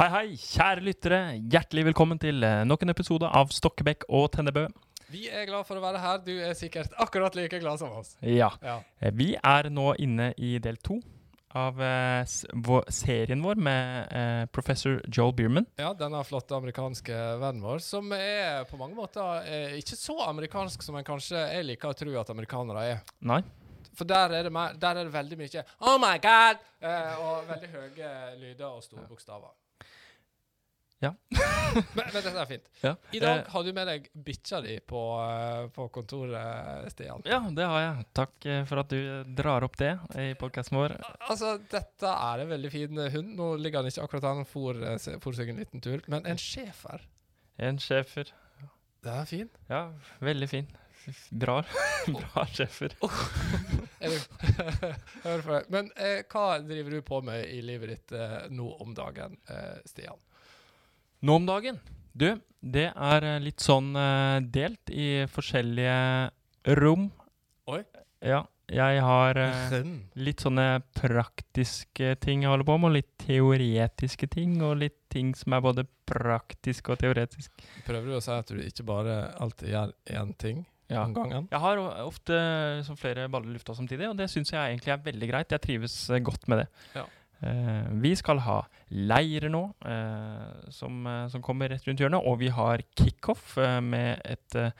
Hei, hei, kjære lyttere. Hjertelig velkommen til eh, nok en episode av Stokkebekk og Tennebø. Vi er glad for å være her. Du er sikkert akkurat like glad som oss. Ja. Ja. Eh, Vi er nå inne i del to av eh, vår, serien vår med eh, professor Joel Bierman. ja, denne flotte amerikanske vennen vår, som er på mange måter eh, ikke så amerikansk som en kanskje jeg liker å tro at amerikanere er. Nei? For der er det, mer, der er det veldig mye Oh my God! Eh, og veldig høye lyder og store bokstaver. Ja. men, men dette er fint. Ja. I dag Eh, har du med deg bikkja di på, eh, på kontoret, Stian. ja, det har jeg. Takk eh, for at du drar opp det i podkasten vår. Altså, dette er en veldig fin hund. Nå ligger han ikke akkurat her, han for, se- for seg en liten tur. Men en schæfer, En schæfer. Det er fin. Ja, veldig fin. Bra, bra schæfer. Er. Men eh, hva driver du på med i livet ditt eh, nå om dagen, eh, Stian? Nå om dagen? Du, det er eh, litt sånn uh, delt i forskjellige rom. Oi. Ja, jeg har uh, litt sånne praktiske ting jeg holder på med, og litt teoretiske ting, og litt ting som er både praktisk og teoretisk. Prøver du å si at du ikke bare alltid gjør én ting Ja. om gangen? Jeg har ofte som flere baller i lufta samtidig, og det syns jeg egentlig er veldig greit. Jeg trives godt med det. Ja. Eh, vi skal ha leire nå, eh, som, eh, som kommer rett rundt hjørnet, og vi har kickoff eh, med et eh,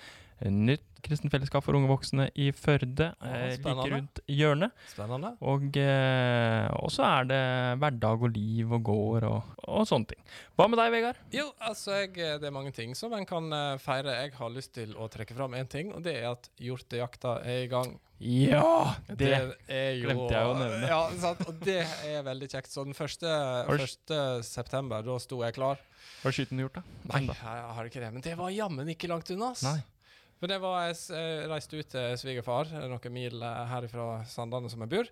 nytt kristenfellesskap for unge voksne i Førde eh, like rundt hjørnet. Spennende. Og eh, så er det hverdag og liv og gård og, og sånne ting. Hva med deg, Vegard? Jo, altså, jeg, eh, det er mange ting som en kan eh, feire. Jeg har lyst til å trekke fram én ting, og det er at hjortejakta er i gang. Ja! Det, det jo glemte jeg å nevne. Ja, sant? Og det er veldig kjekt. Så den første, første september, da sto jeg klar. Har du skyten gjort, da? Nei, jeg har ikke det. Men det var jammen ikke langt unna. Nei. For det var, jeg, reiste ut til svigerfar, eh, noen mil her herifra Sandane som jeg bor.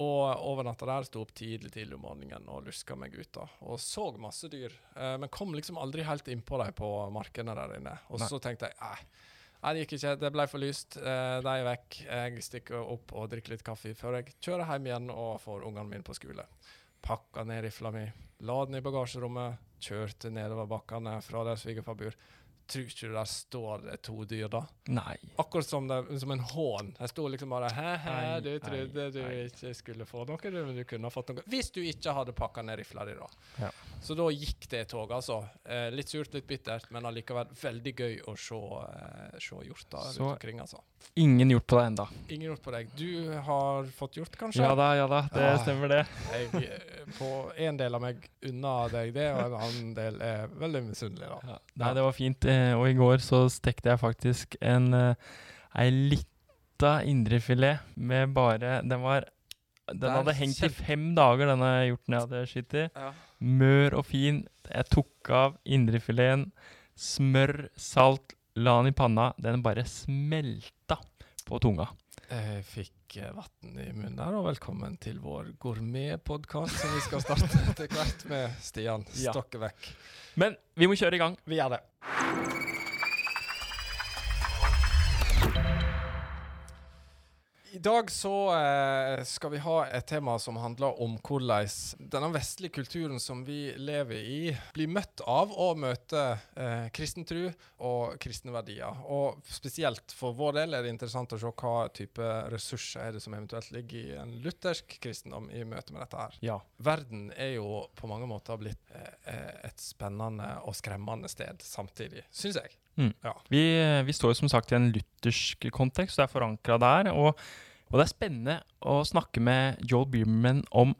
Og overnatta der, sto opp tidlig tidlig om morgenen og luska meg ut. da. Og så masse dyr. Eh, men kom liksom aldri helt innpå dem på markene der inne. Og så tenkte jeg nei, nei, det gikk ikke. Det ble for lyst. Eh, de er vekk. Jeg stikker opp og drikker litt kaffe før jeg kjører hjem igjen og får ungene mine på skole. Pakka ned rifla mi, la den i bagasjerommet, kjørte nedover bakkene fra der svigerfar bor. Tror ikke du der står to dyr, da? Nei. Akkurat som, det, som en hån. Jeg sto liksom bare Hæ-hæ, du trodde du ikke skulle få noe, men du kunne ha fått noe. Hvis du ikke hadde pakka ned rifla di, da. Ja. Så da gikk det toget, altså. Eh, litt surt, litt bittert, men allikevel veldig gøy å se, eh, se hjorta rundt omkring, altså. Ingen hjort på deg enda. Ingen hjort på deg. Du har fått hjort, kanskje? Ja da, ja da. Det Ja. stemmer, det. Jeg, eh, på en del av meg unna deg det, og en annen del er veldig misunnelig, da. Nei, det var fint. eh, Og i går så stekte jeg faktisk en eh, ei lita indrefilet med bare Den var Den hadde hengt i fem dager, denne hjorten jeg hadde skutt i. Ja. Mør og fin. Jeg tok av indrefileten. Smør, salt, la den i panna. Den bare smelta på tunga. Jeg fikk eh, vann i munnen der, og velkommen til vår gourmetpodkast som vi skal starte etter hvert med Stian Ja. Men vi må kjøre i gang. Vi gjør det. Dag så eh, skal vi ha et tema som handler om hvordan denne vestlige kulturen som vi lever i, blir møtt av og møter eh, kristen tro og kristne verdier. Og spesielt for vår del er det interessant å se hva type ressurser er det som eventuelt ligger i en luthersk kristendom i møte med dette her. Ja. Verden er jo på mange måter blitt eh, et spennende og skremmende sted samtidig, syns jeg. Mm. Ja. Vi, vi står jo som sagt i en luthersk kontekst, det er forankra der. Og, og det er spennende å snakke med Joel Bierman om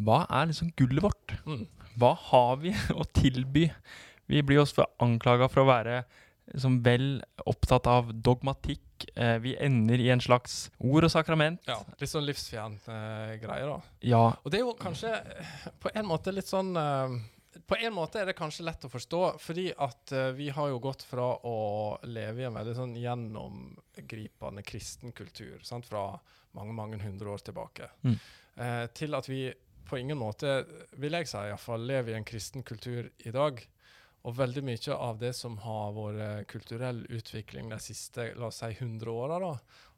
hva er liksom gullet vårt? Mm. Hva har vi å tilby? Vi blir også anklaga for å være liksom vel opptatt av dogmatikk. Eh, vi ender i en slags ord og sakrament. Ja, litt sånn livsfjern eh, greie, da. Ja, Og det er jo kanskje eh, på en måte litt sånn eh, På en måte er det kanskje lett å forstå, fordi at uh, vi har jo gått fra å leve i en veldig sånn gjennomgripende kristen kultur sant? fra mange, mange hundre år tilbake, Mm. uh, til at vi på ingen måte, vil jeg si iallfall, lever i en kristen kultur i dag. Og veldig mye av det som har vært kulturell utvikling de siste la oss si, 100 åra,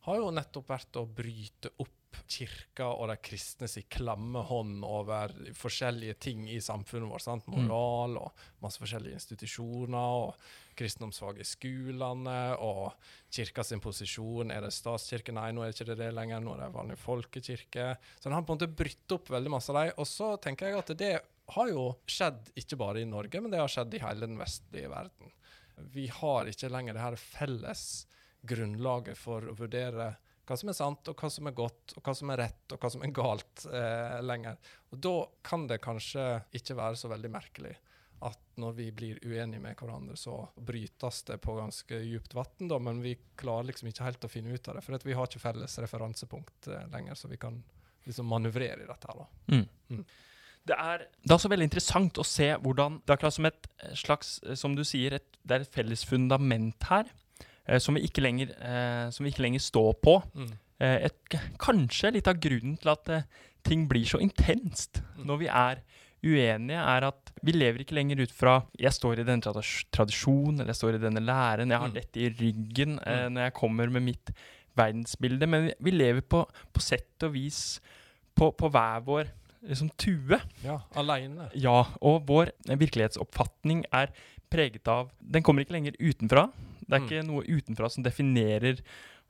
har jo nettopp vært å bryte opp kirka og de kristne sin klamme hånd over forskjellige ting i samfunnet vårt. sant? Mm. Moral og masse forskjellige institusjoner, og kristendomsfag i skolene, og kirka sin posisjon. Er det statskirke? Nei, nå er det ikke det lenger. Nå er det vanlig folkekirke. Så den har på en måte brytt opp veldig masse av dem. Og så tenker jeg at det har jo skjedd ikke bare i Norge, men det har skjedd i hele den vestlige verden. Vi har ikke lenger det her felles grunnlaget for å vurdere hva som er sant, og hva som er godt, og hva som er rett, og hva som er galt eh, lenger. Og da kan det kanskje ikke være så veldig merkelig at når vi blir uenige med hverandre, så brytes det på ganske djupt vann, da, men vi klarer liksom ikke helt å finne ut av det, for vi har ikke felles referansepunkt eh, lenger, så vi kan liksom manøvrere i dette her. da. Mm. Mm. Det er, det er også veldig interessant å se hvordan Det er akkurat som et slags, eh, som du sier, et, det er et felles fundament her. eh, som, vi ikke lenger, eh, som vi ikke lenger står på. Mm. Eh, et, kanskje litt av grunnen til at eh, ting blir så intenst Mm. når vi er uenige, er at vi lever ikke lenger ut fra 'jeg står i denne tradisjonen', eller 'jeg står i denne læren', 'jeg har Mm. dette i ryggen eh, Mm. når jeg kommer med mitt verdensbilde'. Men vi, vi lever på, på sett og vis på, på hver vår liksom, tue. Ja, aleine. Ja, og vår virkelighetsoppfatning er preget av Den kommer ikke lenger utenfra. Det er Mm. ikke noe utenfra som definerer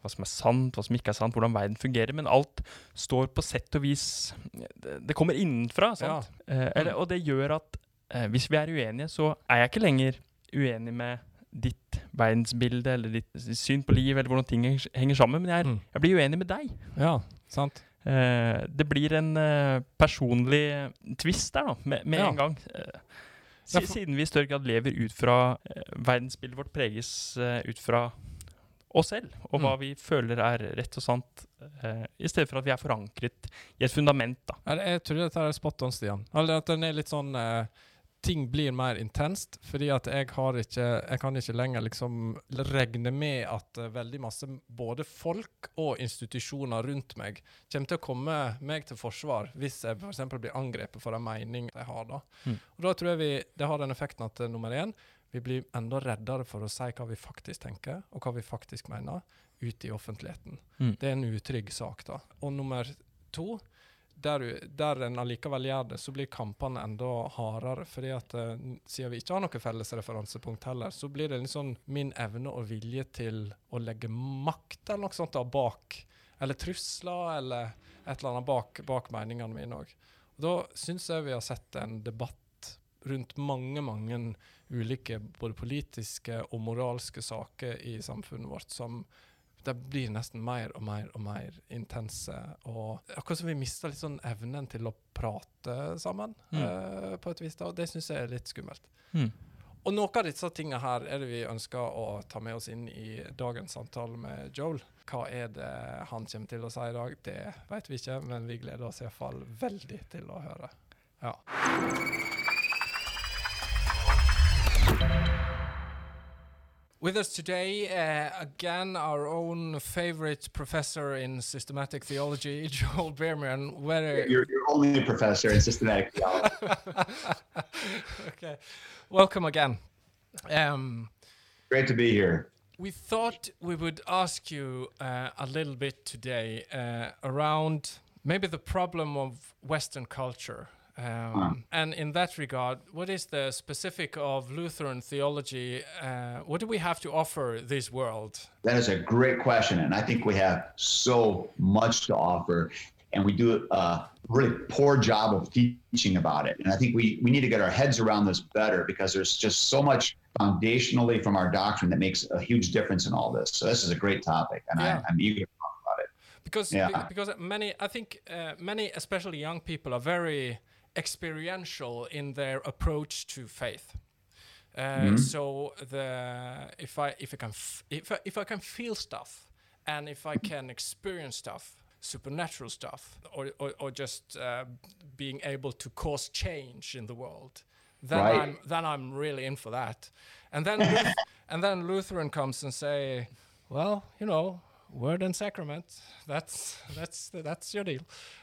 hva som er sant, hva som ikke er sant, hvordan verden fungerer, men alt står på sett og vis Det, kommer innenfra, sant? Eh, eller, og det gjør at eh, hvis vi er uenige, så er jeg ikke lenger uenig med ditt verdensbilde eller ditt syn på liv, eller hvordan ting henger sammen, men jeg, er, Mm. jeg blir uenig med deg. Ja, sant. Eh, det blir en eh, personlig twist der, da, med, med Ja. en gang. Eh, Siden vi i større grad lever ut fra Verdensbildet vårt preges ut fra oss selv, og hva Mm. vi føler er rett og sant, eh, i stedet for at vi er forankret i et fundament. da. Jeg tror dette er spot on, Stian. Eller at den er litt sånn eh, Ting blir mer intenst, fordi at jeg har ikke Jeg kan ikke lenger liksom regne med at eh, veldig masse både folk og institusjoner rundt meg kommer til å komme meg til forsvar hvis jeg f.eks. blir angrepet for en mening jeg har. da. Mm. Og Da tror jeg vi, det har den effekten at eh, nummer én, vi blir enda reddere for å si hva vi faktisk tenker, og hva vi faktisk mener, ute i offentligheten. Mm. Det er en utrygg sak, da. Og nummer to, der, der en allikevel gjør det, så blir kampene enda hardere. fordi at eh, siden vi ikke har noe felles referansepunkt heller, så blir det sånn min evne og vilje til å legge makt eller noe sånt da bak, eller trusler eller et eller annet bak, bak meningene mine òg. Da syns jeg vi har sett en debatt rundt mange, mange ulike både politiske og moralske saker i samfunnet vårt som de blir nesten mer og mer og mer intense. Og akkurat som vi mister litt sånn evnen til å prate sammen, Mm. uh, på et vis. da, og Det syns jeg er litt skummelt. Mm. Og noe av disse tingene her er det vi ønsker å ta med oss inn i dagens samtale med Joel. Hva er det han kommer til å si i dag? Det vet vi ikke, men vi gleder oss iallfall veldig til å høre. Ja. With us today, uh, again, our own favorite professor in systematic theology, Joel Biermann. Where You're, you're only professor in systematic theology. okay, welcome again. Um, Great to be here. we thought we would ask you uh, a little bit today uh, around maybe the problem of Western culture. Um, And in that regard, what is the specific of Lutheran theology? Uh, what do we have to offer this world? That is a great question, and I think we have so much to offer, and we do a really poor job of teaching about it. And I think we we need to get our heads around this better because there's just so much foundationally from our doctrine that makes a huge difference in all this. So this is a great topic, and Yeah. I, I'm eager to talk about it. because Yeah. because many I think uh, many especially young people are very experiential in their approach to faith. Uh, So the if I if I can f- if I, if I can feel stuff and if I can experience stuff supernatural stuff or or, or just uh, being able to cause change in the world then Right. I'm then I'm really in for that and then Luth- and then Lutheran comes and say well you know word and sacrament that's that's that's your deal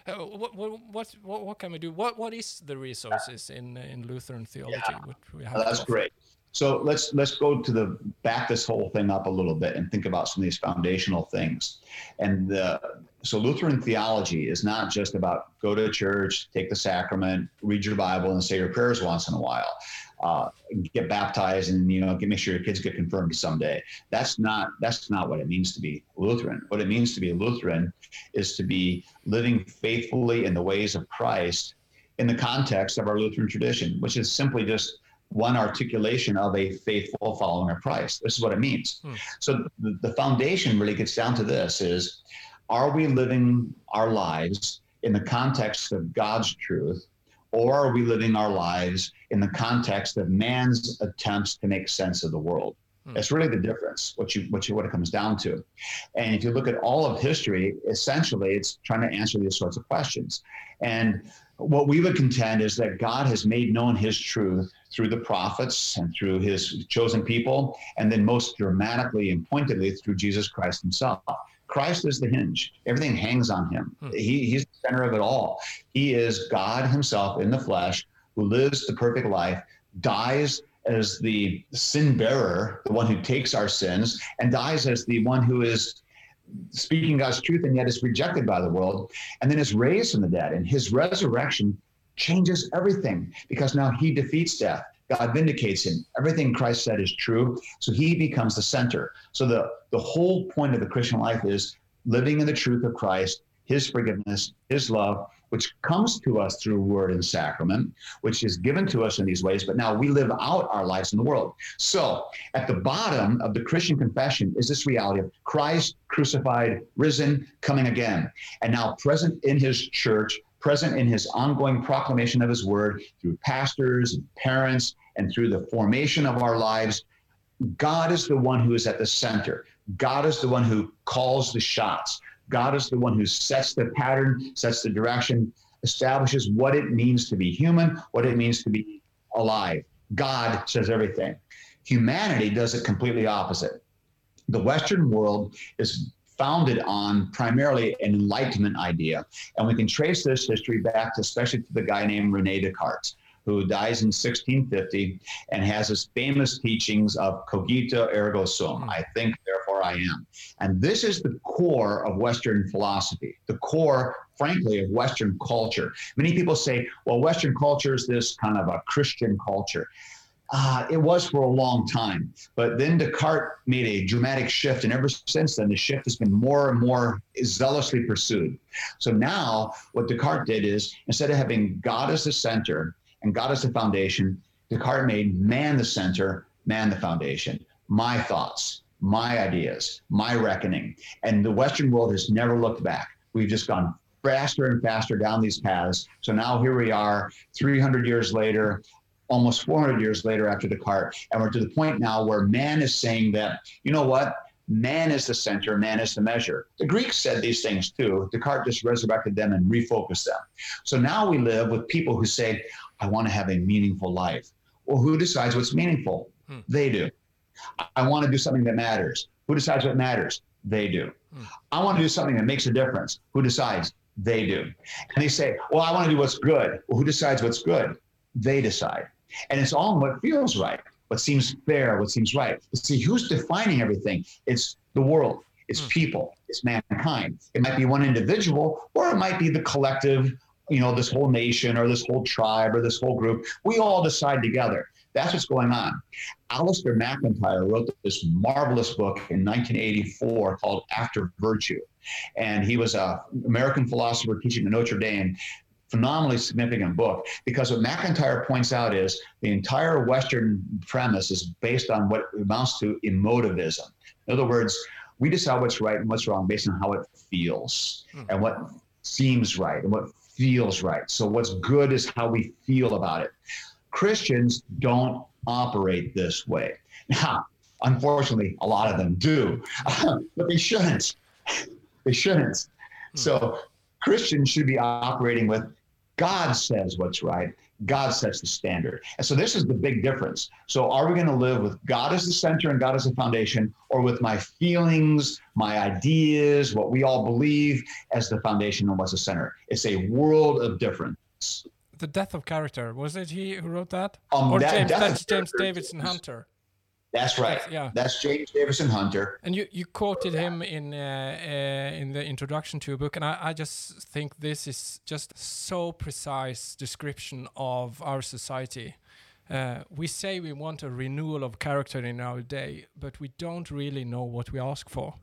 uh, what, what what what can we do what what is the resources in in lutheran theology what we have Uh, that's great. So let's let's go to the back this whole thing up a little bit and think about some of these foundational things. And the, so Lutheran theology is not just about go to church, take the sacrament, read your Bible, and say your prayers once in a while. Uh, get baptized and you know get, make sure your kids get confirmed someday. That's not that's not what it means to be Lutheran. What it means to be Lutheran is to be living faithfully in the ways of Christ in the context of our Lutheran tradition, which is simply just one articulation of a faithful following of Christ. This is what it means. Hmm. So the, the foundation really gets down to this is are we living our lives in the context of God's truth or are we living our lives in the context of man's attempts to make sense of the world? Hmm. That's really the difference, what you what you what it comes down to. And if you look at all of history, essentially it's trying to answer these sorts of questions. And what we would contend is that God has made known his truth through the prophets and through his chosen people, and then most dramatically and pointedly through Jesus Christ himself. Christ is the hinge. Everything hangs on him. Hmm. He, he's the center of it all. He is God himself in the flesh who lives the perfect life, dies as the sin bearer, the one who takes our sins, and dies as the one who is speaking God's truth and yet is rejected by the world, and then is raised from the dead. And his resurrection changes everything because now he defeats death. God vindicates him. Everything Christ said is true. So he becomes the center. So the, the whole point of the Christian life is living in the truth of Christ, his forgiveness, his love, which comes to us through word and sacrament, which is given to us in these ways, but now we live out our lives in the world. So at the bottom of the Christian confession is this reality of Christ crucified, risen, coming again, and now present in his church, present in his ongoing proclamation of his word through pastors and parents and through the formation of our lives. God is the one who is at the center. God is the one who calls the shots. God is the one who sets the pattern, sets the direction, establishes what it means to be human, what it means to be alive. God says everything. Humanity does it completely opposite. The Western world is founded on primarily an Enlightenment idea. And we can trace this history back to, especially to the guy named Rene Descartes who dies in 1650 and has his famous teachings of cogito ergo sum. Hmm. I think, therefore I am. And this is the core of Western philosophy, the core, frankly, of Western culture. Many people say, well, Western culture is this kind of a Christian culture. Uh, it was for a long time. But then Descartes made a dramatic shift, and ever since then, the shift has been more and more zealously pursued. So now, what Descartes did is instead of having God as the center, and God as the foundation. Descartes made man the center, man the foundation. My thoughts, my ideas, my reckoning. And the Western world has never looked back. We've just gone faster and faster down these paths. So now here we are, 300 years later, almost 400 years later after Descartes, and we're to the point now where man is saying that, you know what? Man is the center, man is the measure. The Greeks said these things too. Descartes just resurrected them and refocused them. So now we live with people who say, I want to have a meaningful life. Well, who decides what's meaningful? Hmm. They do. I want to do something that matters. Who decides what matters? They do. Hmm. I want to do something that makes a difference. Who decides? They do. And they say, Well, I want to do what's good. Well, who decides what's good? They decide. And it's all what feels right, what seems fair, what seems right. But see, who's defining everything? It's the world, it's hmm. people, it's mankind. It might be one individual, or it might be the collective you know, this whole nation or this whole tribe or this whole group. We all decide together. That's what's going on. Alasdair MacIntyre wrote this marvelous book in 1984 called After Virtue. And he was an American philosopher teaching at Notre Dame. Phenomenally significant book because what MacIntyre points out is the entire Western premise is based on what amounts to emotivism. In other words, we decide what's right and what's wrong based on how it feels hmm. and what seems right and what feels right. So what's good is how we feel about it. Christians don't operate this way. Now, unfortunately, a lot of them do, but they shouldn't. They shouldn't. Hmm. So Christians should be operating with God says what's right. God sets the standard. And so this is the big difference. So are we going to live with God as the center and God as the foundation, or with my feelings, my ideas, what we all believe as the foundation and what's the center? It's a world of difference. the death of character. Was it he who wrote that? Um, or that- James, that's James Davison Hunter. That's right. That's- yeah. That's James Davison Hunter. And you, you quoted him in uh, uh, in the introduction to your book, and I, I just think this is just so precise description of our society. Uh, we say we want a renewal of character in our day, but we don't really know what we ask for.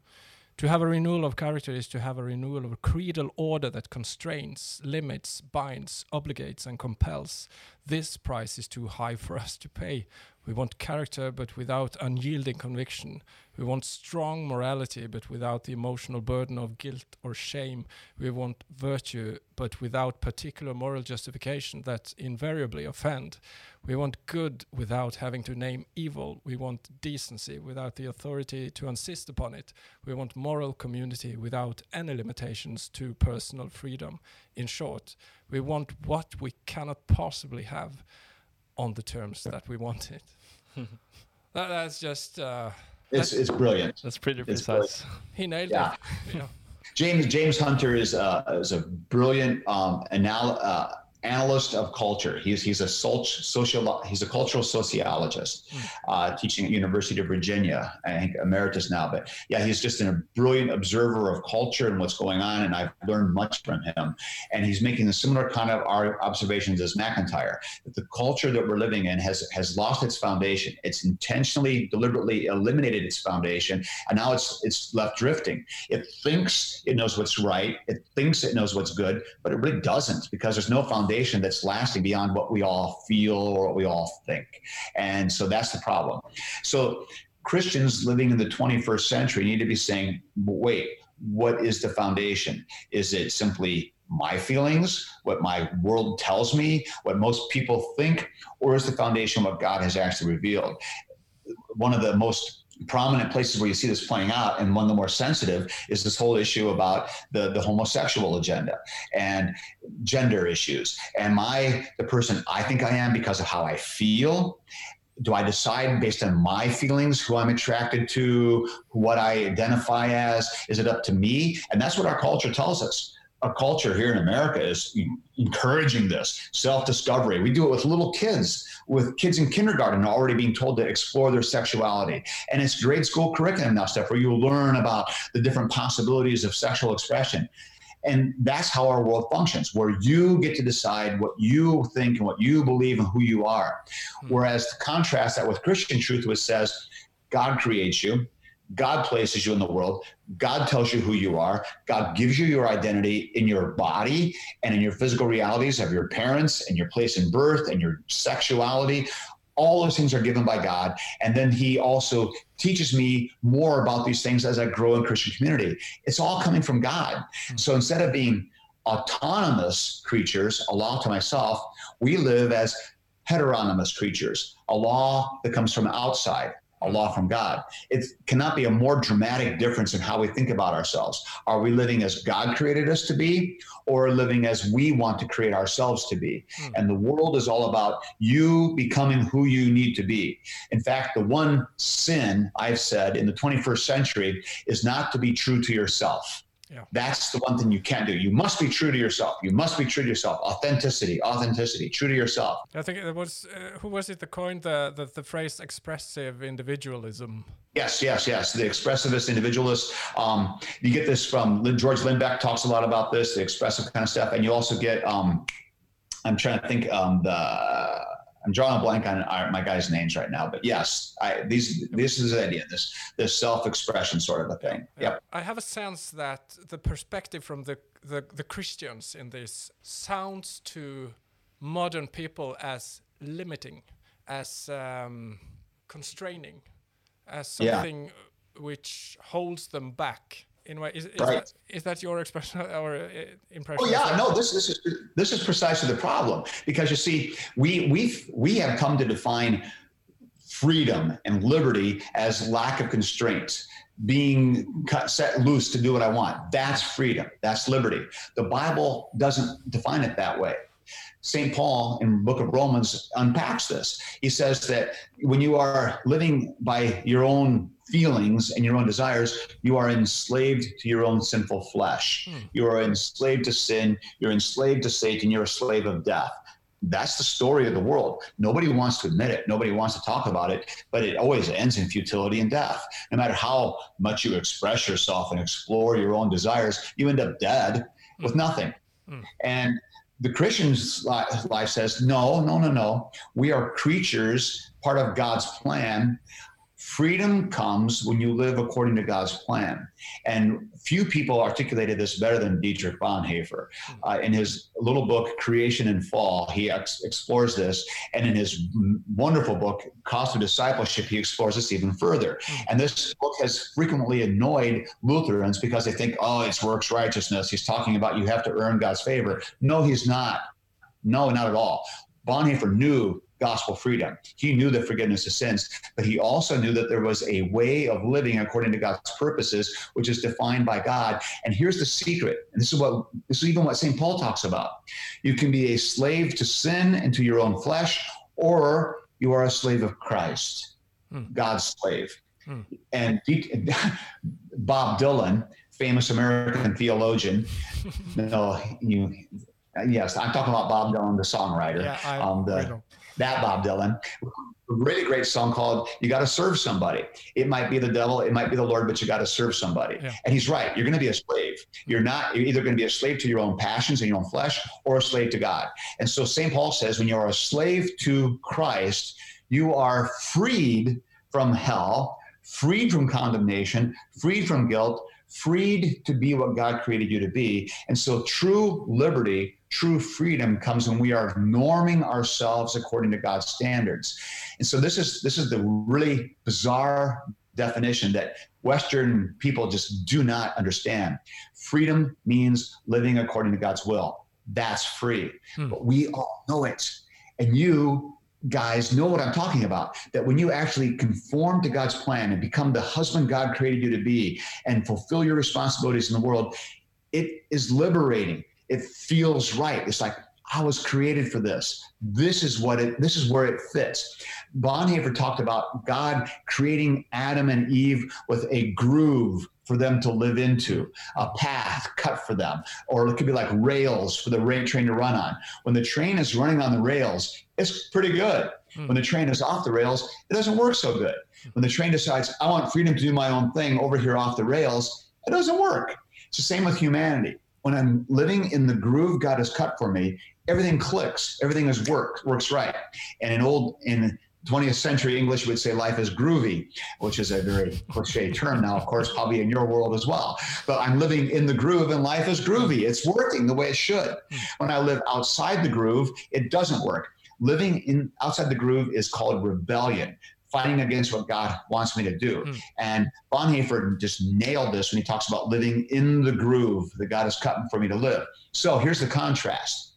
To have a renewal of character is to have a renewal of a creedal order that constrains, limits, binds, obligates, and compels. This price is too high for us to pay. We want character, but without unyielding conviction. We want strong morality, but without the emotional burden of guilt or shame. We want virtue, but without particular moral justification that invariably offend. We want good without having to name evil. We want decency without the authority to insist upon it. We want moral community without any limitations to personal freedom. In short, we want what we cannot possibly have on the terms that we wanted. that, that's just uh, It's it's brilliant. That's pretty It's precise. he nailed Yeah. it. Yeah. James James Hunter is uh, is a brilliant um, anal- uh, analyst of culture. He's he's a social he's a cultural sociologist, uh, teaching at University of Virginia. I think emeritus now, but yeah, he's just a brilliant observer of culture and what's going on. And I've learned much from him. And he's making the similar kind of our observations as MacIntyre. That the culture that we're living in has has lost its foundation. It's intentionally, deliberately eliminated its foundation, and now it's it's left drifting. It thinks it knows what's right. It thinks it knows what's good, but it really doesn't because there's no foundation that's lasting beyond what we all feel or what we all think. And so that's the problem. So Christians living in the 21st century need to be saying, wait, what is the foundation? Is it simply my feelings, what my world tells me, what most people think, or is the foundation what God has actually revealed? One of the most prominent places where you see this playing out. And one of the more sensitive is this whole issue about the, the homosexual agenda and gender issues. Am i the person i think i am because of how i feel? Do i decide based on my feelings who i'm attracted to what i identify as? Is it up to me? And that's what our culture tells us our culture here in america is encouraging this self-discovery we do it with little kids with kids in kindergarten already being told to explore their sexuality. And it's grade school curriculum now, stuff where you learn about the different possibilities of sexual expression. And that's how our world functions, where you get to decide what you think and what you believe and who you are. Hmm. Whereas to contrast that with Christian truth, which says God creates you, God places you in the world. God tells you who you are. God gives you your identity in your body and in your physical realities of your parents and your place in birth and your sexuality. All those things are given by God. And then He also teaches me more about these things as I grow in Christian community. It's all coming from God. Hmm. So instead of being autonomous creatures, a law to myself, we live as heteronomous creatures, a law that comes from outside a law from God. It cannot be a more dramatic difference in how we think about ourselves. Are we living as God created us to be, or living as we want to create ourselves to be? Hmm. And the world is all about you becoming who you need to be. In fact, the one sin I've said in the 21st century is not to be true to yourself. Yeah. That's the one thing you can't do. You must be true to yourself. You must be true to yourself. Authenticity, authenticity, true to yourself. I think it was uh, who was it that coined the, the the phrase expressive individualism? Yes, yes, yes. The expressivist individualist. Um, you get this from George Lindbeck talks a lot about this, the expressive kind of stuff, and you also get. Um, I'm trying to think. Um, the I'm drawing a blank on my guys' names right now, but yes, I, these this is the idea. This this self-expression sort of a thing. Yep. I have a sense that the perspective from the, the, the Christians in this sounds to modern people as limiting, as um, constraining, as Yeah. something which holds them back. In a way, is, is, Right. that, is that your expression or uh, impression? Oh yeah, no. This this is this is precisely the problem because you see, we we we have come to define freedom and liberty as lack of constraints, being cut, set loose to do what I want. That's freedom. That's liberty. The Bible doesn't define it that way. St. Paul in the book of Romans unpacks this. He says that when you are living by your own feelings and your own desires, you are enslaved to your own sinful flesh. You are enslaved to sin. You're enslaved to Satan. You're a slave of death. that's the story of the world. Nobody wants to admit it. Nobody wants to talk about it, but it always ends in futility and death. No matter how much you express yourself and explore your own desires, you end up dead with nothing. Mm. And the Christian's life says, no, no, no, no. We are creatures, part of God's plan Freedom comes when you live according to God's plan. And few people articulated this better than Dietrich Bonhoeffer. Uh, in his little book, Creation and Fall, he ex- explores this. And in his wonderful book, Cost of Discipleship, he explores this even further. And this book has frequently annoyed Lutherans because they think, oh, it's works righteousness. He's talking about you have to earn God's favor. No, he's not. No, not at all. Bonhoeffer knew gospel freedom. He knew the forgiveness of sins, but he also knew that there was a way of living according to God's purposes, which is defined by God. And here's the secret. And this is what this is even what St. Paul talks about. You can be a slave to sin and to your own flesh, or you are a slave of Christ, hmm. God's slave. Hmm. And Bob Dylan, famous American theologian, no, you yes, I'm talking about Bob Dylan, the songwriter. Yeah, I, um, the, that Bob Dylan. A really great song called "You Got to Serve Somebody." It might be the devil, it might be the Lord, but you got to serve somebody. Yeah. And he's right. You're going to be a slave. You're not. You're either going to be a slave to your own passions and your own flesh, or a slave to God. And so Saint Paul says, when you are a slave to Christ, you are freed from hell, freed from condemnation, freed from guilt, freed to be what God created you to be. And so true liberty, true freedom comes when we are norming ourselves according to God's standards. And so this is this is the really bizarre definition that Western people just do not understand. Freedom means living according to God's will. That's free. Hmm. But we all know it. And you guys know what I'm talking about. That when you actually conform to God's plan and become the husband God created you to be and fulfill your responsibilities in the world, it is liberating. It feels right. It's like, I was created for this. This is what it, this is where it fits. Bonhoeffer talked about God creating Adam and Eve with a groove for them to live into, a path cut for them, or it could be like rails for the train to run on. When the train is running on the rails, it's pretty good. Mm. When the train is off the rails, it doesn't work so good. When the train decides, I want freedom to do my own thing over here off the rails, it doesn't work. It's the same with humanity. When I'm living in the groove God has cut for me, everything clicks, everything is work, works right. And in old in 20th century English would say life is groovy, which is a very cliche term now, of course, probably in your world as well. But I'm living in the groove and life is groovy. It's working the way it should. When I live outside the groove, it doesn't work. Living in outside the groove is called rebellion. Fighting against what God wants me to do. Mm. And Bonhoeffer just nailed this when he talks about living in the groove that God has cut for me to live. So here's the contrast.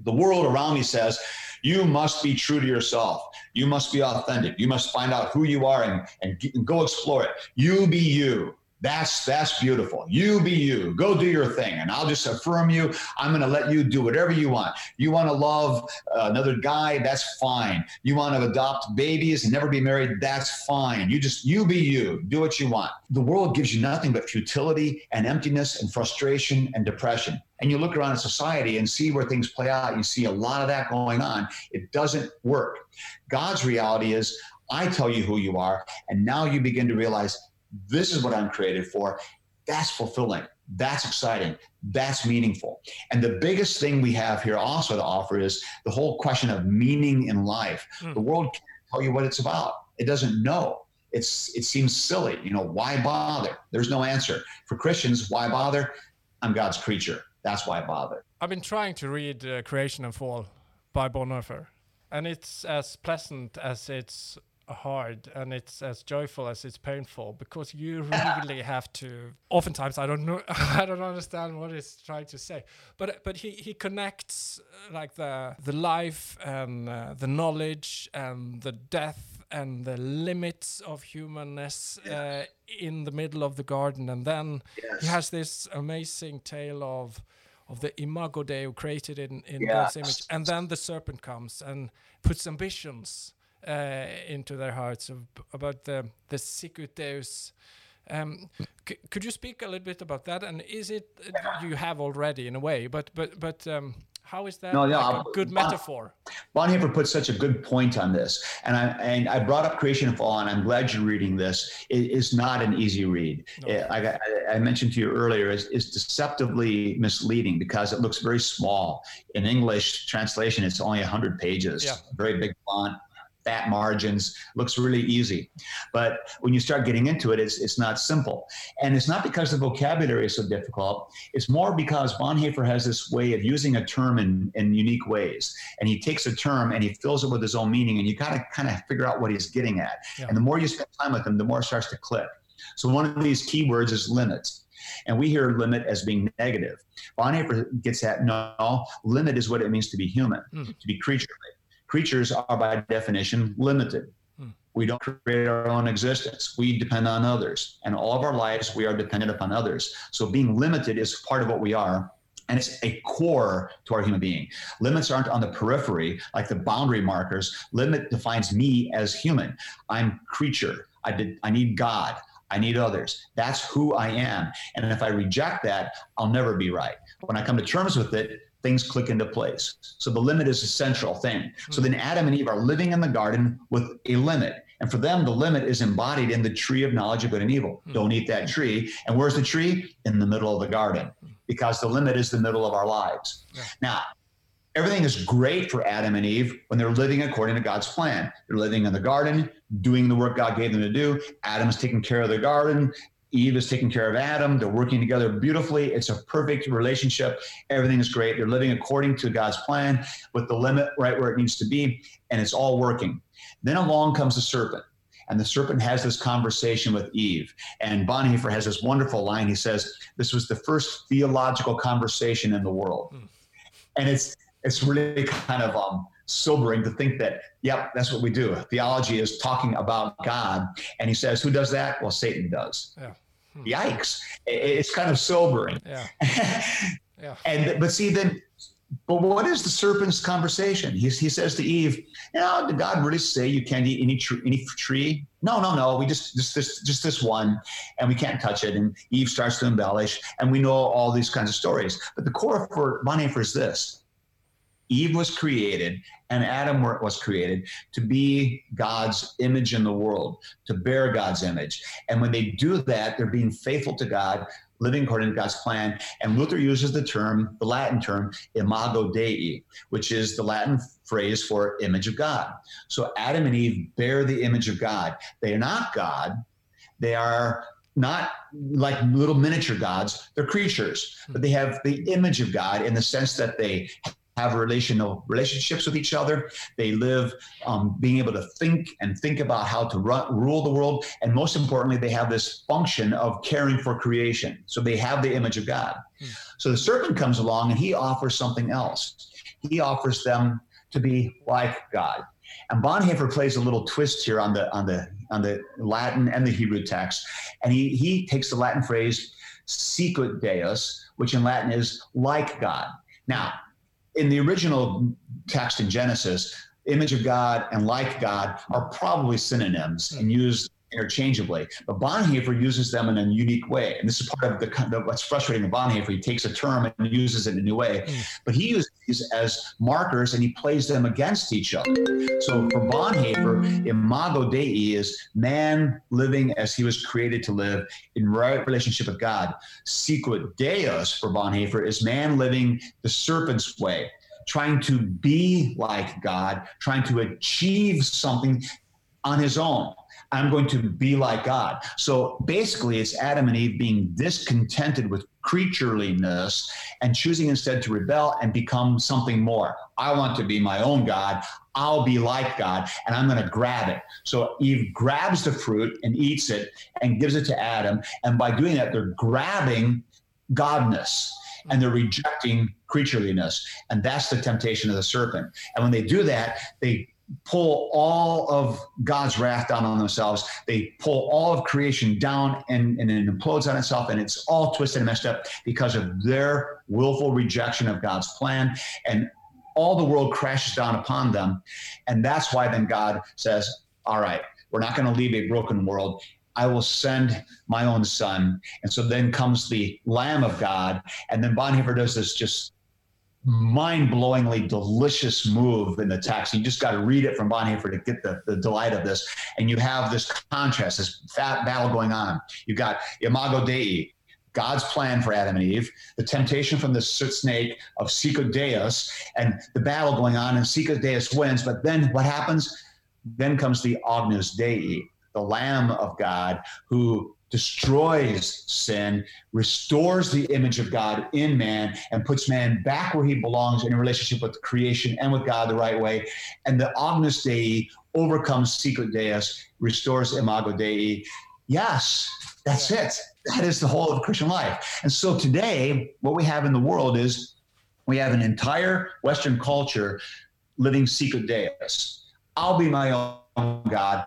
The world around me says, you must be true to yourself. You must be authentic. You must find out who you are and, and, and go explore it. You be you. That's that's beautiful. You be you. Go do your thing, and I'll just affirm you. I'm going to let you do whatever you want. You want to love uh, another guy? That's fine. You want to adopt babies and never be married? That's fine. You just you be you. Do what you want. The world gives you nothing but futility and emptiness and frustration and depression. And you look around at society and see where things play out. You see a lot of that going on. It doesn't work. God's reality is I tell you who you are, and now you begin to realize this is what I'm created for. That's fulfilling. That's exciting. That's meaningful. And the biggest thing we have here also to offer is the whole question of meaning in life. Mm. The world can't tell you what it's about. It doesn't know. It's it seems silly. You know, why bother? There's no answer. For Christians, why bother? I'm God's creature. That's why I bother. I've been trying to read uh, Creation and Fall by Bonhoeffer, and it's as pleasant as it's hard and it's as joyful as it's painful because you really have to oftentimes i don't know i don't understand what he's trying to say but but he he connects uh, like the the life and uh, the knowledge and the death and the limits of humanness uh, in the middle of the garden and then yes. he has this amazing tale of of the imago dei created in in yes. God's image and then the serpent comes and puts ambitions into their hearts of, about the the sicut deus. Um, could you speak a little bit about that? And is it uh, you have already in a way, but but but um, How is that no, no, like a good metaphor? Bonhoeffer put such a good point on this, and I and I brought up Creation and Fall, and I'm glad you're reading this. It is not an easy read. No. It, I, I, mentioned to you earlier, is is deceptively misleading because it looks very small. In English translation, it's only 100 pages, yeah. very big font, fat margins, looks really easy. But when you start getting into it, it's, it's not simple. And it's not because the vocabulary is so difficult. It's more because Bonhoeffer has this way of using a term in, in unique ways. And he takes a term and he fills it with his own meaning. And you got to kind of figure out what he's getting at. Yeah. And the more you spend time with him, the more it starts to click. So one of these keywords is limits. And we hear limit as being negative. Bonhoeffer gets at no, limit is what it means to be human, mm. to be creaturely creatures are by definition limited. Hmm. We don't create our own existence. We depend on others. And all of our lives, we are dependent upon others. So being limited is part of what we are. And it's a core to our human being. Limits aren't on the periphery, like the boundary markers. Limit defines me as human. I'm creature. I, did, I need God. I need others. That's who I am. And if I reject that, I'll never be right. When I come to terms with it, things click into place. So the limit is a central thing. So then Adam and Eve are living in the garden with a limit. And for them, the limit is embodied in the tree of knowledge of good and evil. Hmm. Don't eat that tree. And where's the tree? In the middle of the garden, because the limit is the middle of our lives. Now, everything is great for Adam and Eve when they're living according to God's plan. They're living in the garden, doing the work God gave them to do. Adam's taking care of the garden. Eve is taking care of Adam. They're working together beautifully. It's a perfect relationship. Everything is great. They're living according to God's plan with the limit right where it needs to be, and it's all working. Then along comes the serpent. And the serpent has this conversation with Eve. And Bonhoeffer has this wonderful line. He says, This was the first theological conversation in the world. Hmm. And it's it's really kind of um, sobering to think that, yep, that's what we do. Theology is talking about God. And he says, who does that? Well, Satan does. Yeah. Hmm. Yikes. It's kind of sobering. Yeah. yeah. And, but see, then, but what is the serpent's conversation? He, he says to Eve, you know, did God really say you can't eat any tree, any tree? No, no, no. We just, just this, just this one, and we can't touch it. And Eve starts to embellish, and we know all these kinds of stories. But the core for Bonhoeffer is this: Eve was created and Adam was created to be God's image in the world, to bear God's image. And when they do that, they're being faithful to God, living according to God's plan. And Luther uses the term, the Latin term, imago Dei, which is the Latin phrase for image of God. So Adam and Eve bear the image of God. They are not God. They are not like little miniature gods, they're creatures, but they have the image of God in the sense that they have relational relationships with each other. They live um, being able to think and think about how to run, rule the world. And most importantly, they have this function of caring for creation. So they have the image of God. Hmm. So the serpent comes along and he offers something else. He offers them to be like God. And Bonhoeffer plays a little twist here on the on the on the Latin and the Hebrew text, and he he takes the Latin phrase "sicut Deus," which in Latin is like God. Now, in the original text in Genesis, image of God and like God are probably synonyms and mm-hmm. used interchangeably. But Bonhoeffer uses them in a unique way. And this is part of the, what's frustrating in Bonhoeffer. He takes a term and uses it in a new way. Mm. But he uses these as markers and he plays them against each other. So for Bonhoeffer, imago Dei is man living as he was created to live in right relationship with God. Sicut Deus for Bonhoeffer is man living the serpent's way trying to be like God, trying to achieve something on his own. I'm going to be like God. So basically, it's Adam and Eve being discontented with creatureliness and choosing instead to rebel and become something more. I want to be my own God. I'll be like God and I'm going to grab it. So Eve grabs the fruit and eats it and gives it to Adam. And by doing that, they're grabbing godness and they're rejecting creatureliness. And that's the temptation of the serpent. And when they do that, they pull all of God's wrath down on themselves. They pull all of creation down and, and it implodes on itself, and it's all twisted and messed up because of their willful rejection of God's plan. And all the world crashes down upon them. And that's why then God says, All right, we're not going to leave a broken world. I will send my own son. And so then comes the Lamb of God. And then Bonhoeffer does this just mind-blowingly delicious move in the text. You just got to read it from Bonhoeffer to get the, the delight of this. And you have this contrast, this fat battle going on. You've got Imago Dei, God's plan for Adam and Eve, the temptation from the snake of Sicut Deus, and the battle going on, and Sicut Deus wins. But then what happens? Then comes the Agnus Dei, the Lamb of God, who destroys sin, restores the image of God in man, and puts man back where he belongs in a relationship with the creation and with God the right way. And the Agnus Dei overcomes Sicut Deus, restores Imago Dei. Yes, that's it. That is the whole of Christian life. And so today, what we have in the world is we have an entire Western culture living Sicut Deus. I'll be my own God.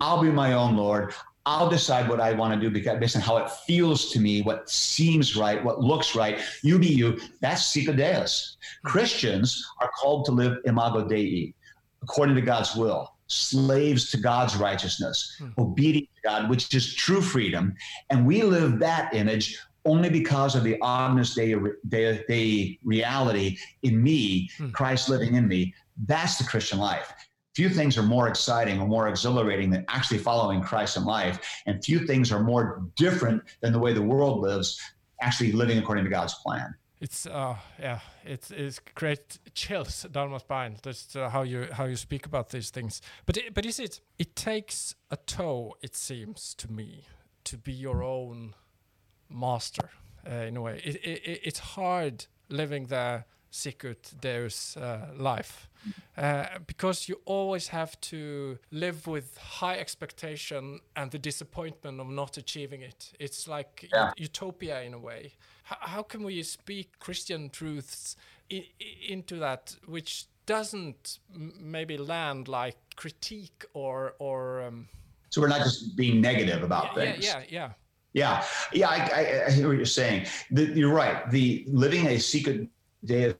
I'll be my own Lord. I'll decide what I want to do because based on how it feels to me, what seems right, what looks right. You be you. That's Sicut Deus. Christians are called to live imago Dei, according to God's will, slaves to God's righteousness, hmm. obedient to God, which is true freedom. And we live that image only because of the Agnus Dei, Dei, Dei reality in me, hmm. Christ living in me. That's the Christian life. Few things are more exciting or more exhilarating than actually following Christ in life. And few things are more different than the way the world lives, actually living according to God's plan. It's uh yeah, it's it's great chills down my spine. Just uh, how you how you speak about these things. But it, but is it it takes a toe, it seems to me, to be your own master uh, in a way. It, it, it's hard living the Sicut Deus uh, life uh, because you always have to live with high expectation and the disappointment of not achieving it. It's like yeah. utopia in a way. H how can we speak Christian truths into that, which doesn't maybe land like critique or or. Um, so we're not just being negative about yeah, things. Yeah, yeah, yeah. Yeah, yeah, I, I, I hear what you're saying. The, you're right. The living a Sicut Deus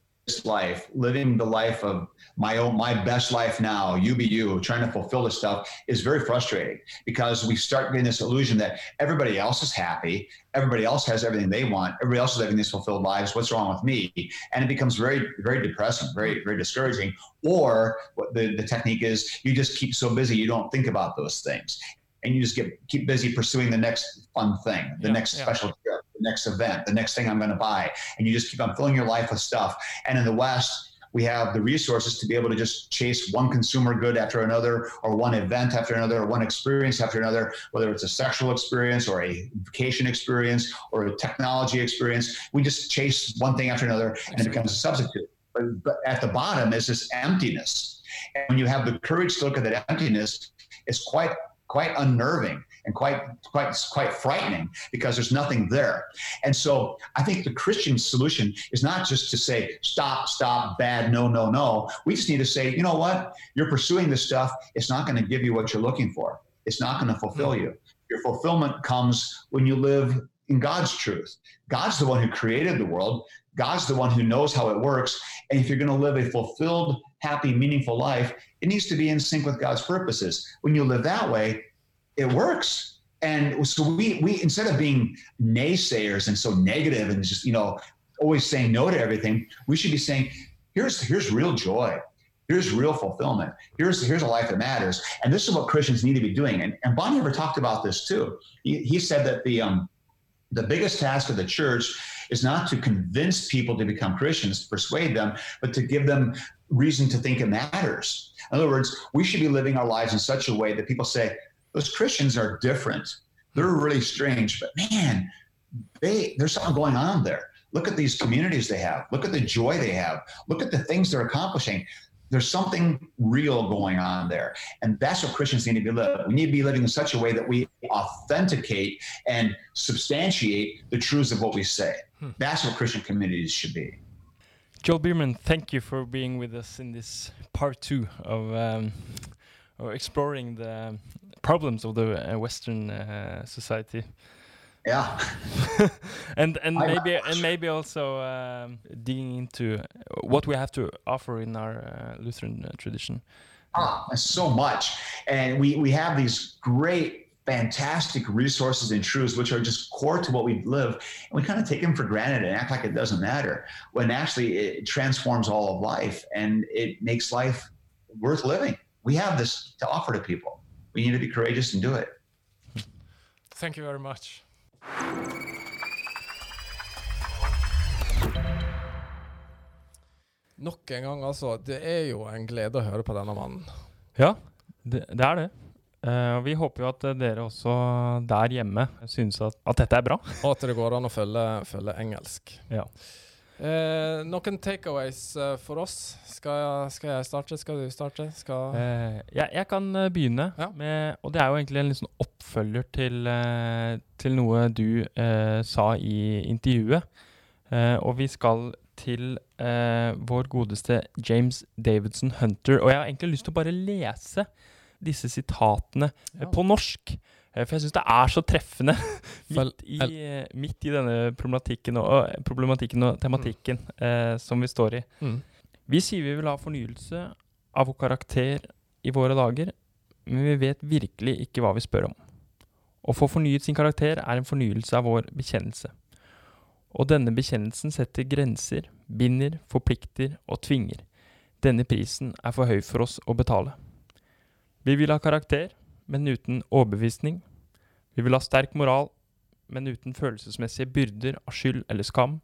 life, living the life of my own, my best life now, you be you, trying to fulfill this stuff is very frustrating because we start getting this illusion that everybody else is happy, everybody else has everything they want, everybody else is living these fulfilled lives. What's wrong with me? And it becomes very, very depressing, very, very discouraging. Or the, the technique is you just keep so busy you don't think about those things and you just get keep busy pursuing the next fun thing, the yeah, next yeah. special trip, the next event, the next thing I'm going to buy, and you just keep on filling your life with stuff. And in the West, we have the resources to be able to just chase one consumer good after another, or one event after another, or one experience after another, whether it's a sexual experience or a vacation experience or a technology experience. We just chase one thing after another, and it becomes a substitute. But, but at the bottom is this emptiness. And when you have the courage to look at that emptiness, it's quite quite unnerving and quite quite quite frightening because there's nothing there. And so I think the Christian solution is not just to say stop, stop, bad, no, no, no. We just need to say, you know what? You're pursuing this stuff. It's not going to give you what you're looking for. It's not going to fulfill you. Your fulfillment comes when you live in God's truth. God's the one who created the world. God's the one who knows how it works. And if you're going to live a fulfilled, happy, meaningful life, it needs to be in sync with God's purposes. When you live that way, it works. And so we we instead of being naysayers and so negative and just you know always saying no to everything, we should be saying, here's here's real joy. Here's real fulfillment. Here's here's a life that matters. And this is what Christians need to be doing. And, and Bonhoeffer talked about this too. He, he said that the um, the biggest task of the church is not to convince people to become Christians, to persuade them, but to give them reason to think it matters. In other words, we should be living our lives in such a way that people say, those Christians are different. They're really strange, but man, they there's something going on there. Look at these communities they have. Look at the joy they have. Look at the things they're accomplishing. There's something real going on there. And that's what Christians need to be living. We need to be living in such a way that we authenticate and substantiate the truths of what we say. Hmm. That's what Christian communities should be. Joel Biermann, thank you for being with us in this part two of, um, exploring the problems of the uh, Western uh, society. Yeah, and and maybe and maybe also um, digging into what we have to offer in our uh, Lutheran uh, tradition. Ah, so much, and we we have these great fantastic resources and truths which are just core to what we live and we kind of take them for granted and act like it doesn't matter when actually it transforms all of life and it makes life worth living we have this to offer to people we need to be courageous and do it thank you very much Nok en gang, altså. Det er jo en glede å høre på denne mannen. Ja, det, det er det. Uh, vi håper jo at dere også der hjemme synes at, at, dette er bra. Og at det går an å følge, følge engelsk. Ja. Uh, noen takeaways uh, for oss? Skal jeg, skal jeg, starte? Skal du starte? Skal jeg, jeg, kan begynne. Ja. Med, og det er jo egentlig en liksom oppfølger til, til, noe du sa i intervjuet. og vi skal til vår godeste James Davidson Hunter. Og jeg har egentlig lyst til å bare lese disse sitatene eh, ja. på norsk. Eh, for jeg syns det er så treffende midt, i, eh, midt, i, denne problematikken og, problematikken og tematikken mm. eh, som vi står i. Mm. Vi sier vi vil ha fornyelse av vår karakter i våre dager, men vi vet virkelig ikke hva vi spør om. Å få fornyet sin karakter er en fornyelse av vår bekjennelse. Og denne bekjennelsen setter grenser, binder, forplikter og tvinger. Denne prisen er for høy for oss å betale. Vi vil ha karakter, men uten overbevisning. Vi vil ha sterk moral, men uten følelsesmessige byrder av skyld eller skam.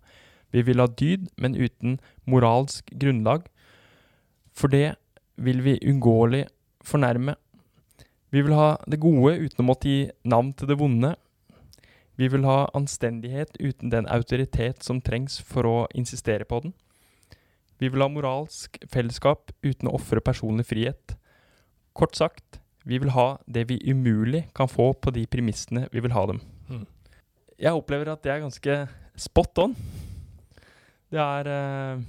Vi vil ha dyd, men uten moralsk grunnlag. For det vil vi unngåelig fornærme. Vi vil ha det gode uten å måtte gi navn til det vonde. Vi vil ha anstendighet uten den autoritet som trengs for å insistere på den. Vi vil ha moralsk fellesskap uten å ofre personlig frihet. Kort sagt, vi vil ha det vi umulig kan få på de premissene vi vil ha dem. Mm. Jeg opplever at det er ganske spot on. Det er uh...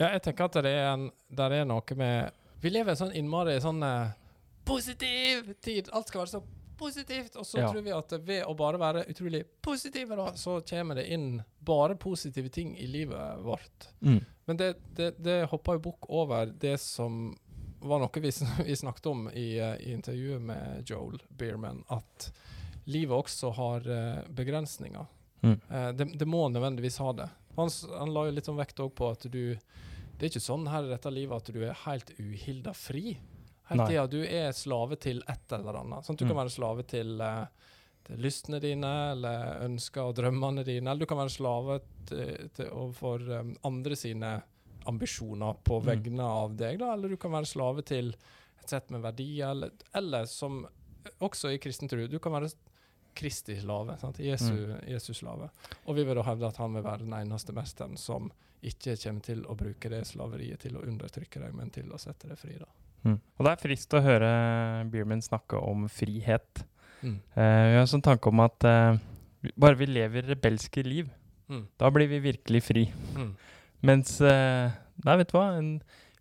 Ja, jeg tenker at det er, en, det er noe med Vi lever sånn innmari sånn uh, positiv tid. Alt skal være så positivt. Og så ja. tror vi at ved å bare være utrolig positive, da, så kommer det inn bare positive ting i livet vårt. Mm. Men det, det, det hopper jo bukk over det som var noe vi, vi snakket om i, eh, i, intervjuet med Joel Beerman, at livet også har uh, begrensninger. Mm. Uh, det, det, må nødvendigvis ha det. Han, han la jo litt sånn vekt på at du Det er ikke sånn her i dette livet at du er helt uhilda fri. Hele tida du er slave til et eller annet. Sånn du mm. kan være slave til, til lystene dine, eller ønsker og drømmene dine. Eller du kan være slave til, til, overfor um, andre sine ambisjoner på mm. vegne av deg, da, eller du kan være slave til et sett med verdier, eller, eller som også i kristen tro, du kan være Kristi slave. Jesu, mm. Jesus slave. Og vi vil da hevde at han vil være den eneste mesteren som ikke kommer til å bruke det slaveriet til å undertrykke deg, men til å sette deg fri. da. Mm. Og det er frist å høre Bierman snakke om frihet. Mm. Uh, vi har en sånn tanke om at uh, bare vi lever rebelske liv, mm. da blir vi virkelig fri. Mens eh, Nei, vet du hva? En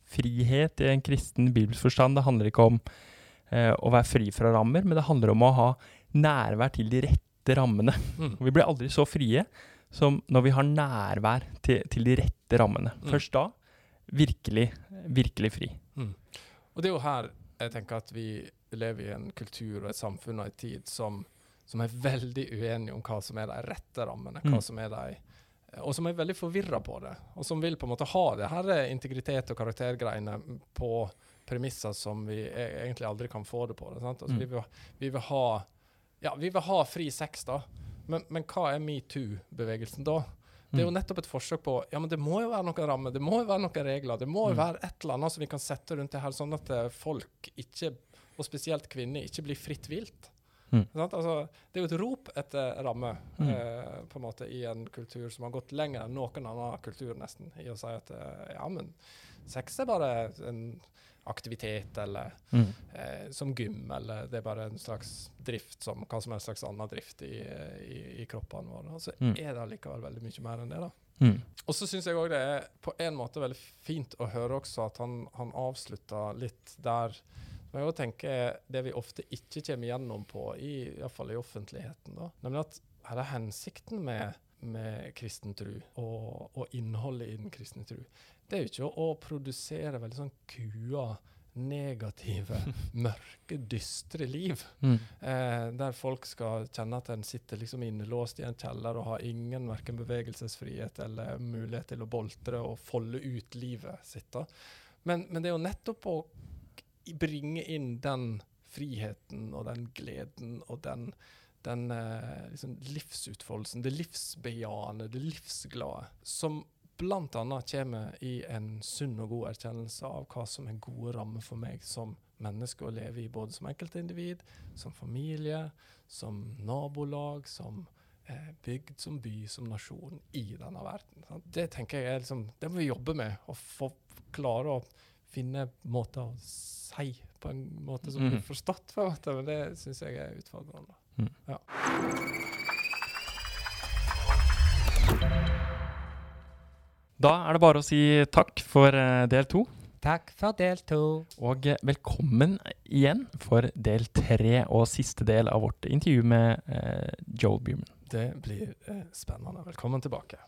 frihet i en kristen bibelsk forstand, det handler ikke om eh, å være fri fra rammer, men det handler om å ha nærvær til de rette rammene. Mm. Vi blir aldri så frie som når vi har nærvær til, til de rette rammene. Mm. Først da virkelig, virkelig fri. Mm. Og det er jo her jeg tenker at vi lever i en kultur og et samfunn og en tid som, som er veldig uenige om hva som er de rette rammene, hva mm. som er de og som er veldig forvirra på det, og som vil på en måte ha det her integritet og karaktergreiene på premisser som vi e egentlig aldri kan få det på. Det, altså, mm. vi, vil, vi, vil, ha ja, vi vil ha fri sex, da. Men, men hva er metoo-bevegelsen da? Det er jo mm. nettopp et forsøk på ja, men det må jo være noen rammer, det må jo være noen regler. Det må jo mm. være et eller annet som vi kan sette rundt det her, sånn at eh, folk, ikke, og spesielt kvinner, ikke blir fritt vilt. Mm. Altså, det er jo et rop etter ramme mm. eh, på en måte i en kultur som har gått lenger enn noen annen kultur, nesten, i å si at eh, ja, men sex er bare en aktivitet, eller mm. eh, som gym, eller det er bare en slags drift som hva som helst slags annen drift i, i, i kroppene våre. Og så mm. er det likevel veldig mye mer enn det. da. Mm. Og så syns jeg òg det er på en måte veldig fint å høre også at han, han avslutta litt der men jeg tenker det vi ofte ikke kommer gjennom på, i, i fall i offentligheten, da, nemlig at her er hensikten med, med kristen tro og, og, innholdet i den kristne tro. Det er jo ikke å, å produsere veldig sånn kua negative, mørke, dystre liv. Mm. Eh, der folk skal kjenne at en sitter liksom innelåst i en kjeller og har ingen verken bevegelsesfrihet eller mulighet til å boltre og folde ut livet sitt. Men, men det er jo nettopp å bringe inn den friheten og den gleden og den, den eh, liksom livsutfoldelsen, det livsbejaende, det livsglade, som bl.a. kommer i en sunn og god erkjennelse av hva som er gode rammer for meg som menneske å leve i, både som enkeltindivid, som familie, som nabolag, som eh, bygd, som by, som nasjon i denne verden. Det tenker jeg er liksom, det må vi jobbe med, å få klare å finne måter å si på en måte som blir Mhm. forstått. på en måte, Men det syns jeg er utfordrende. Mm. Ja. Da er det bare å si takk for eh, del to. Takk for del to. Og eh, velkommen igjen for del tre og siste del av vårt intervju med eh, Joel Buman. Det blir eh, spennende. Velkommen tilbake.